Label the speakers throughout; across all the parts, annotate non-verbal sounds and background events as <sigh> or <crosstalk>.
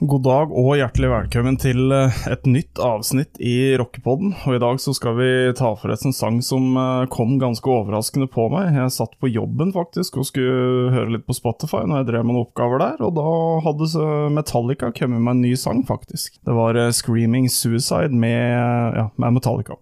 Speaker 1: God dag og hjertelig velkommen til eh, et nytt avsnitt i Rockepodden. Og I dag så skal vi ta for oss en sang som eh, kom ganske overraskende på meg. Jeg satt på jobben faktisk og skulle høre litt på Spotify når jeg drev med noen oppgaver der, og da hadde Metallica kommet med en ny sang, faktisk. Det var eh, 'Screaming Suicide' med, ja, med Metallica.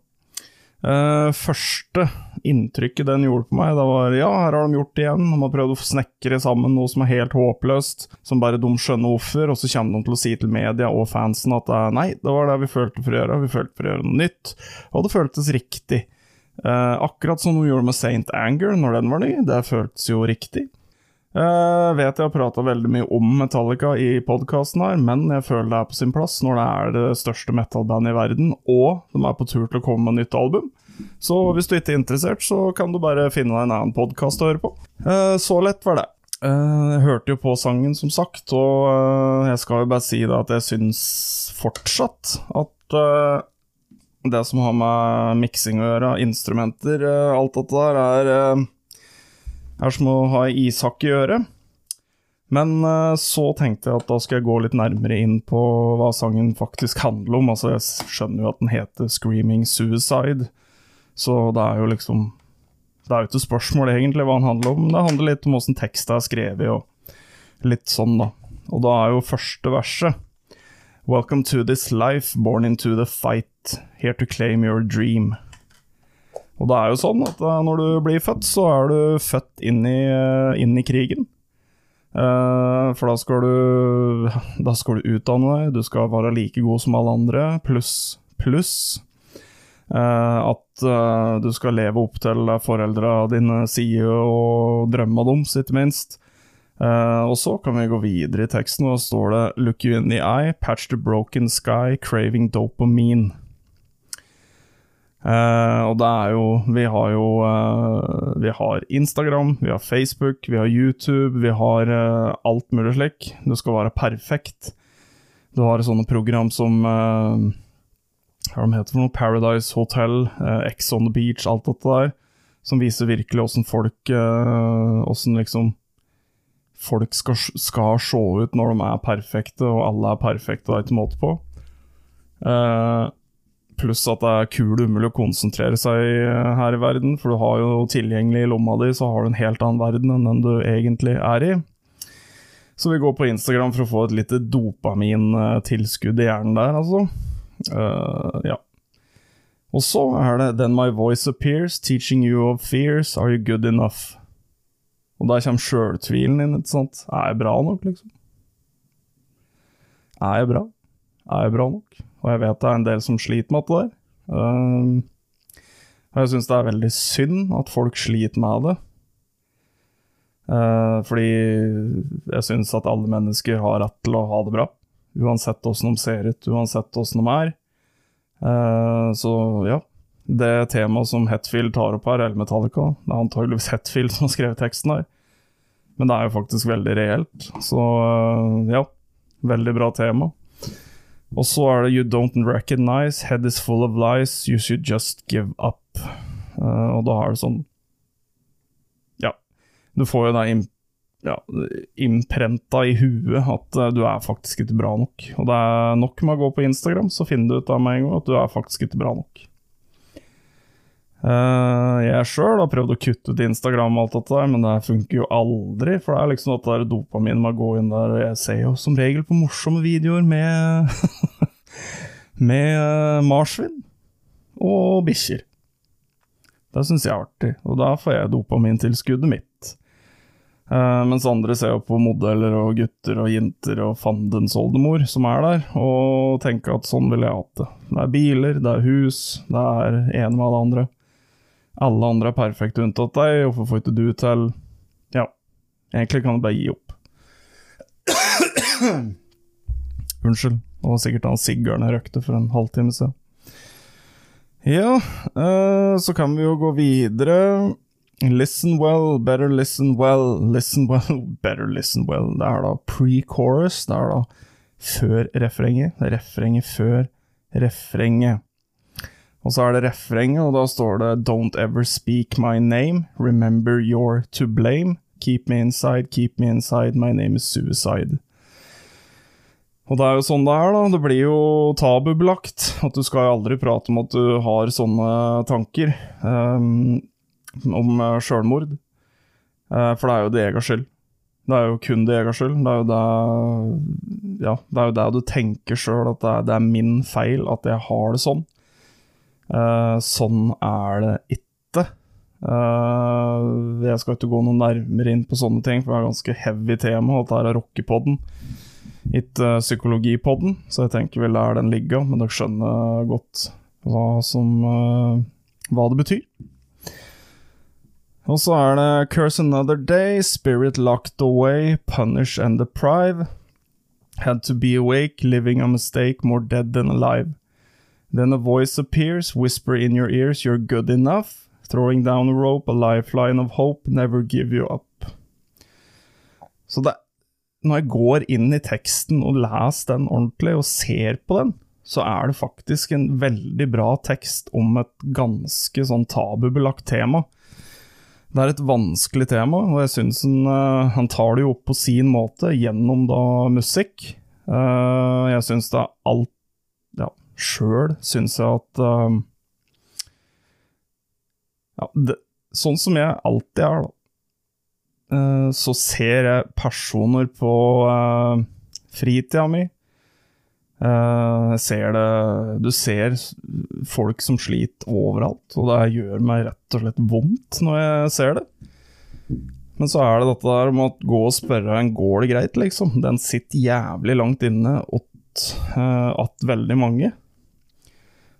Speaker 1: Første inntrykket den gjorde på meg, det var ja, her har de gjort det igjen. De har prøvd å snekre sammen noe som er helt håpløst, som bare de skjønner hvorfor, og så kommer de til å si til media og fansen at uh, nei, det var det vi følte for å gjøre, vi følte for å gjøre noe nytt, og det føltes riktig. Eh, akkurat som de gjorde med Saint Anger når den var ny, det føltes jo riktig. Uh, vet jeg har prata veldig mye om Metallica i podkasten her, men jeg føler det er på sin plass når det er det største metal-bandet i verden, og de er på tur til å komme med nytt album. Så hvis du ikke er interessert, så kan du bare finne deg en annen podkast å høre på. Uh, så lett var det. Uh, jeg hørte jo på sangen, som sagt, og jeg skal jo bare si at jeg syns fortsatt at det som har med miksing å gjøre, instrumenter, alt dette der, er er som å ha ei ishakke i øret. Men så tenkte jeg at da skal jeg gå litt nærmere inn på hva sangen faktisk handler om. Altså, jeg skjønner jo at den heter 'Screaming Suicide', så det er jo liksom Det er jo ikke spørsmål egentlig hva den handler om, men det handler litt om åssen teksten er skrevet, og litt sånn, da. Og da er jo første verset Welcome to this life, born into the fight, here to claim your dream. Og det er jo sånn at eh, når du blir født, så er du født inn i, eh, inn i krigen. Uh, for da skal du Da skal du utdanne deg, du skal være like god som alle andre, pluss pluss at uh, du skal leve opp til foreldra dine sier og drømma deres, ikke minst. og så kan vi gå videre i teksten, og da står det Look you in the eye, patch the broken sky, craving dopamine. Uh, og det er jo Vi har jo uh, Vi har Instagram, vi har Facebook, vi har YouTube, vi har uh, alt mulig slik. Det skal være perfekt. Du har sånne program som Hva de heter for noe? Paradise Hotel, X on the Beach, alt dette der. Som viser virkelig åssen folk Åssen liksom Folk skal, skal se ut når de er perfekte, og alle er perfekte, det er ikke måte på. Uh, Pluss at det er kul umulig å konsentrere seg eh, her i verden, for du har jo tilgjengelig i lomma di, så har du en helt annen verden enn den du egentlig er i. Så vi går på Instagram for å få et lite dopamintilskudd i hjernen der, altså. Uh, ja. Og så er det Then my voice appears, teaching you of fears, are you good enough? Og der kommer sjøltvilen inn, ikke sant. Er jeg bra nok, liksom? Er jeg bra? Er jeg bra nok? Og jeg vet det er en del som sliter med det der. Uh, og jeg syns det er veldig synd at folk sliter med det. Uh, fordi jeg syns at alle mennesker har rett til å ha det bra. Uansett åssen de ser ut, uansett åssen de er. Uh, så ja. Det temaet som Hetfield tar opp her, eller Metallica Det er antageligvis Hetfield som har skrevet teksten her. Men det er jo faktisk veldig reelt. Så uh, ja, veldig bra tema. Og så er det You don't recognize, head is full of lies, you should just give up. Uh, og da er det sånn Ja, du får jo det ja, innprenta i huet at uh, du er faktisk ikke bra nok. Og det er nok med å gå på Instagram, så finner du ut av med en gang at du er faktisk ikke bra nok. Uh, jeg sjøl har prøvd å kutte ut Instagram, og alt dette men det funker jo aldri. For det er liksom at det er dopamin med å gå inn der, jeg ser jo som regel på morsomme videoer med <laughs> Med uh, marsvin og bikkjer. Det syns jeg er artig, og da får jeg dopamintilskuddet mitt. Uh, mens andre ser jo på modeller og gutter og jenter og fandens oldemor som er der, og tenker at sånn vil jeg hatt det. Det er biler, det er hus, det er ene med alle andre. Alle andre er perfekte unntatt deg, hvorfor får ikke du til Ja, egentlig kan du bare gi opp. <coughs> Unnskyld, det var sikkert han siggeren jeg røkte for en halvtime siden. Ja, uh, så kan vi jo gå videre. Listen well, better listen well, listen well, <laughs> better listen well. Det er da pre-chorus, det er da før refrenget. Refrenget før refrenget. Og så er det refrenget, og da står det Don't ever speak my name, remember you're to blame, keep me inside, keep me inside, my name is suicide. Og det er jo sånn det er, da. Det blir jo tabubelagt. At du skal aldri prate om at du har sånne tanker um, om sjølmord. Uh, for det er jo det egen skyld. Det er jo kun det egen skyld. Det er jo det Ja, det er jo det du tenker sjøl, at det er, det er, min feil at jeg har det sånn. Uh, sånn er det ikke. Jeg skal ikke gå noe nærmere inn på sånne ting, for det er ganske heavy tema. Dette er rockepodden ikke psykologipodden, så jeg tenker vi lar den ligge. Men dere skjønner godt hva som hva det betyr. Og så er det Curse Another Day, Spirit Locked Away, Punish and Deprive. Had to be awake, living a mistake, more dead than alive. Then a voice appears, whisper in your ears, you're good enough. Throwing down a rope, a lifeline of hope, never give you up. Så det når jeg går inn i teksten og leser den ordentlig og ser på den, så er det faktisk en veldig bra tekst om et ganske sånn tabubelagt tema. Det er et vanskelig tema, og jeg syns han, uh, han, tar det jo opp på sin måte gjennom da musikk. Uh, jeg syns det er alt Ja, sjøl syns jeg at uh, Ja, det, sånn som jeg alltid er, da Eh, så ser jeg personer på fritida mi. Uh, ser det Du ser folk som sliter overalt, og det gjør meg rett og slett vondt når jeg ser det. Men så er det dette der om å gå og spørre en går det greit, liksom. Den sitter jævlig langt inne åt uh, veldig mange.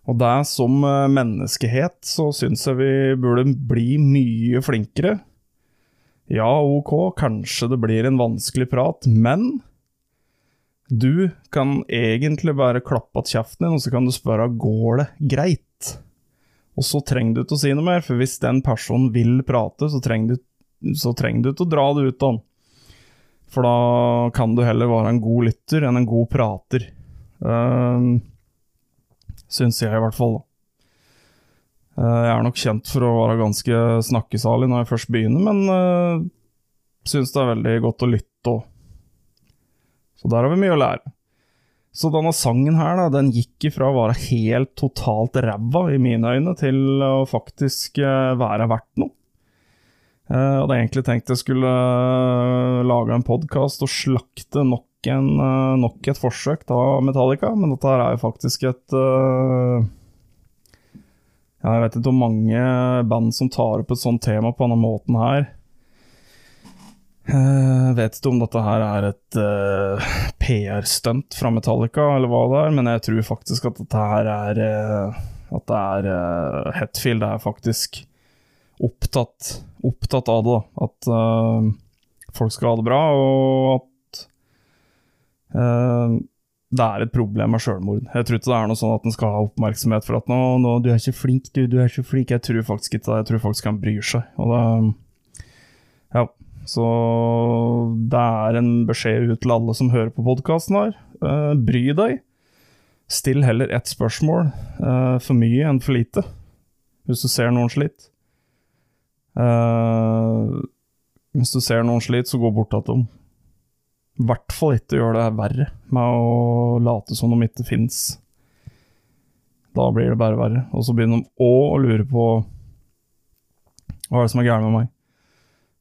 Speaker 1: Og det som menneskehet så syns jeg vi burde bli mye flinkere ja, ok, kanskje det blir en vanskelig prat, men du kan egentlig bare klappe att kjeften din, og så kan du spørre går det greit. Og så trenger du ikke å si noe mer, for hvis den personen vil prate, så trenger du, så trenger du ikke å dra det ut av den. For da kan du heller være en god lytter enn en god prater. Uh, Syns jeg, i hvert fall. da. Eh, jeg er nok kjent for å være ganske snakkesalig når jeg først begynner, men uh, syns det er veldig godt å lytte òg. Så der har vi mye å lære. Så denne sangen her, da, den gikk ifra å være helt totalt ræva i mine øyne, til å faktisk uh, være verdt noe. Jeg hadde egentlig tenkt jeg skulle lage en podkast og slakte nok, en, nok, et forsøk av Metallica, men dette her er jo faktisk et jeg vet ikke hvor mange band som tar opp et sånt tema på denne måten her. Jeg vet ikke om dette her er et uh, PR-stunt fra Metallica, eller hva det er, men jeg tror faktisk at dette her er uh, At det er uh, Hetfield er faktisk opptatt, opptatt av det. Da. At uh, folk skal ha det bra, og at det er et problem med sjølmord. Jeg tror ikke det er noe sånn at en skal ha oppmerksomhet for at nå, nå, 'du er ikke flink, du, du er ikke flink'. Jeg tror faktisk ikke det. Jeg tror faktisk han bryr seg. Og det. Så det er en beskjed ut til alle som hører på podkasten her. Uh, bry deg. Still heller ett spørsmål. Uh, for mye enn for lite. Hvis du ser noen slitt. Uh, hvis du ser noen slitt, så gå bort til dem i hvert fall ikke gjør det verre med å late som de ikke fins. Da blir det bare verre. Og så begynner de òg å lure på hva er det som er gærent med meg.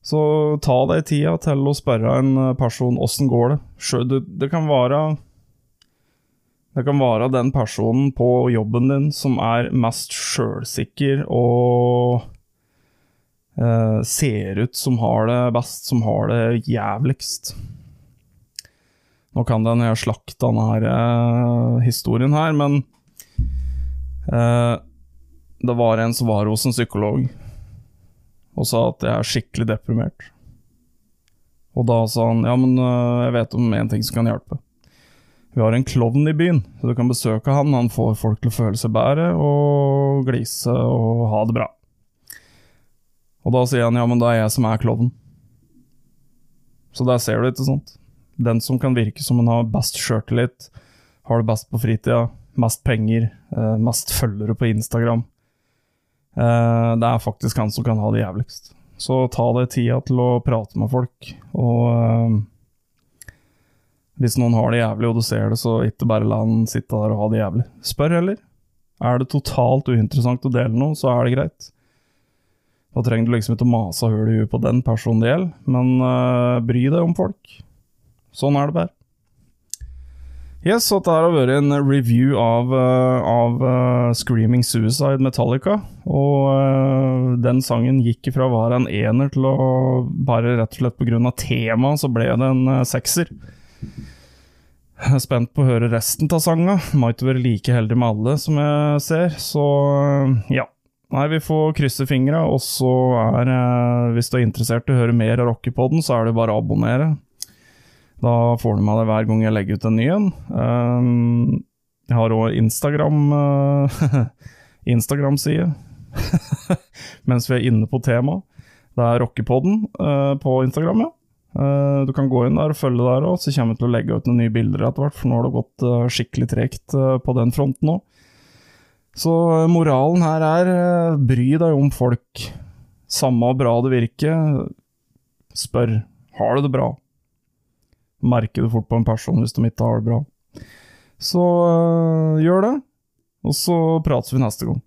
Speaker 1: Så ta deg tida til å spørre en person åssen går det. Det, det kan være Det kan være den personen på jobben din som er mest sjølsikker og eh, ser ut som har det best, som har det jævligst. Nå kan den jeg slakte denne her, eh, historien her, men eh, det var en som var hos en psykolog og sa at jeg er skikkelig deprimert. Og da sa han ja, men uh, jeg vet om en ting som kan hjelpe. Vi har en klovn i byen, så du kan besøke han. Han får folk til å føle seg bedre og glise og ha det bra. Og da sier han ja, men det er jeg som er klovnen. Så der ser du, ikke sant? Den som kan virke som en har best sjøltillit, har det best på fritida, mest penger, eh, mest følgere på Instagram. Eh, det er faktisk han som kan ha det jævligst. Så ta deg tida til å prate med folk, og eh, Hvis noen har det jævlig, og du ser det, så ikke bare la han sitte der og ha det jævlig. Spør heller. Er det totalt uinteressant å dele noe, så er det greit. Da trenger du liksom ikke å mase hull i huet på den personen det gjelder, men uh, bry deg om folk. Sånn er det bare. Yes, så dette har vært en review av, uh, av uh, Screaming Suicide Metallica. Og den sangen gikk ifra å være en ener til å bare rett og slett pga. temaet, så ble det en sekser. Jeg er spent på å høre resten av sanga. Might være like heldig med alle, som jeg ser. Så ja. Nei, vi får krysse fingra, og så er eh, Hvis du er interessert i å høre mer av rockepodden, så er det bare å abonnere. Da får du med deg hver gang jeg legger ut en ny en. Um, jeg har òg Instagram uh, <laughs> Instagram-side, <laughs> mens vi er inne på temaet. Det er rockepodden uh, på Instagram, ja. Uh, du kan gå inn der og følge der òg, så kommer vi til å legge ut noen nye bilder etter hvert, for nå har det gått skikkelig tregt på den fronten òg. Så moralen her er bry deg om folk. Samme bra det virker, spør har du det bra. Merker du fort på en person hvis de ikke har det bra. Så gjør det, og så prates vi neste gang.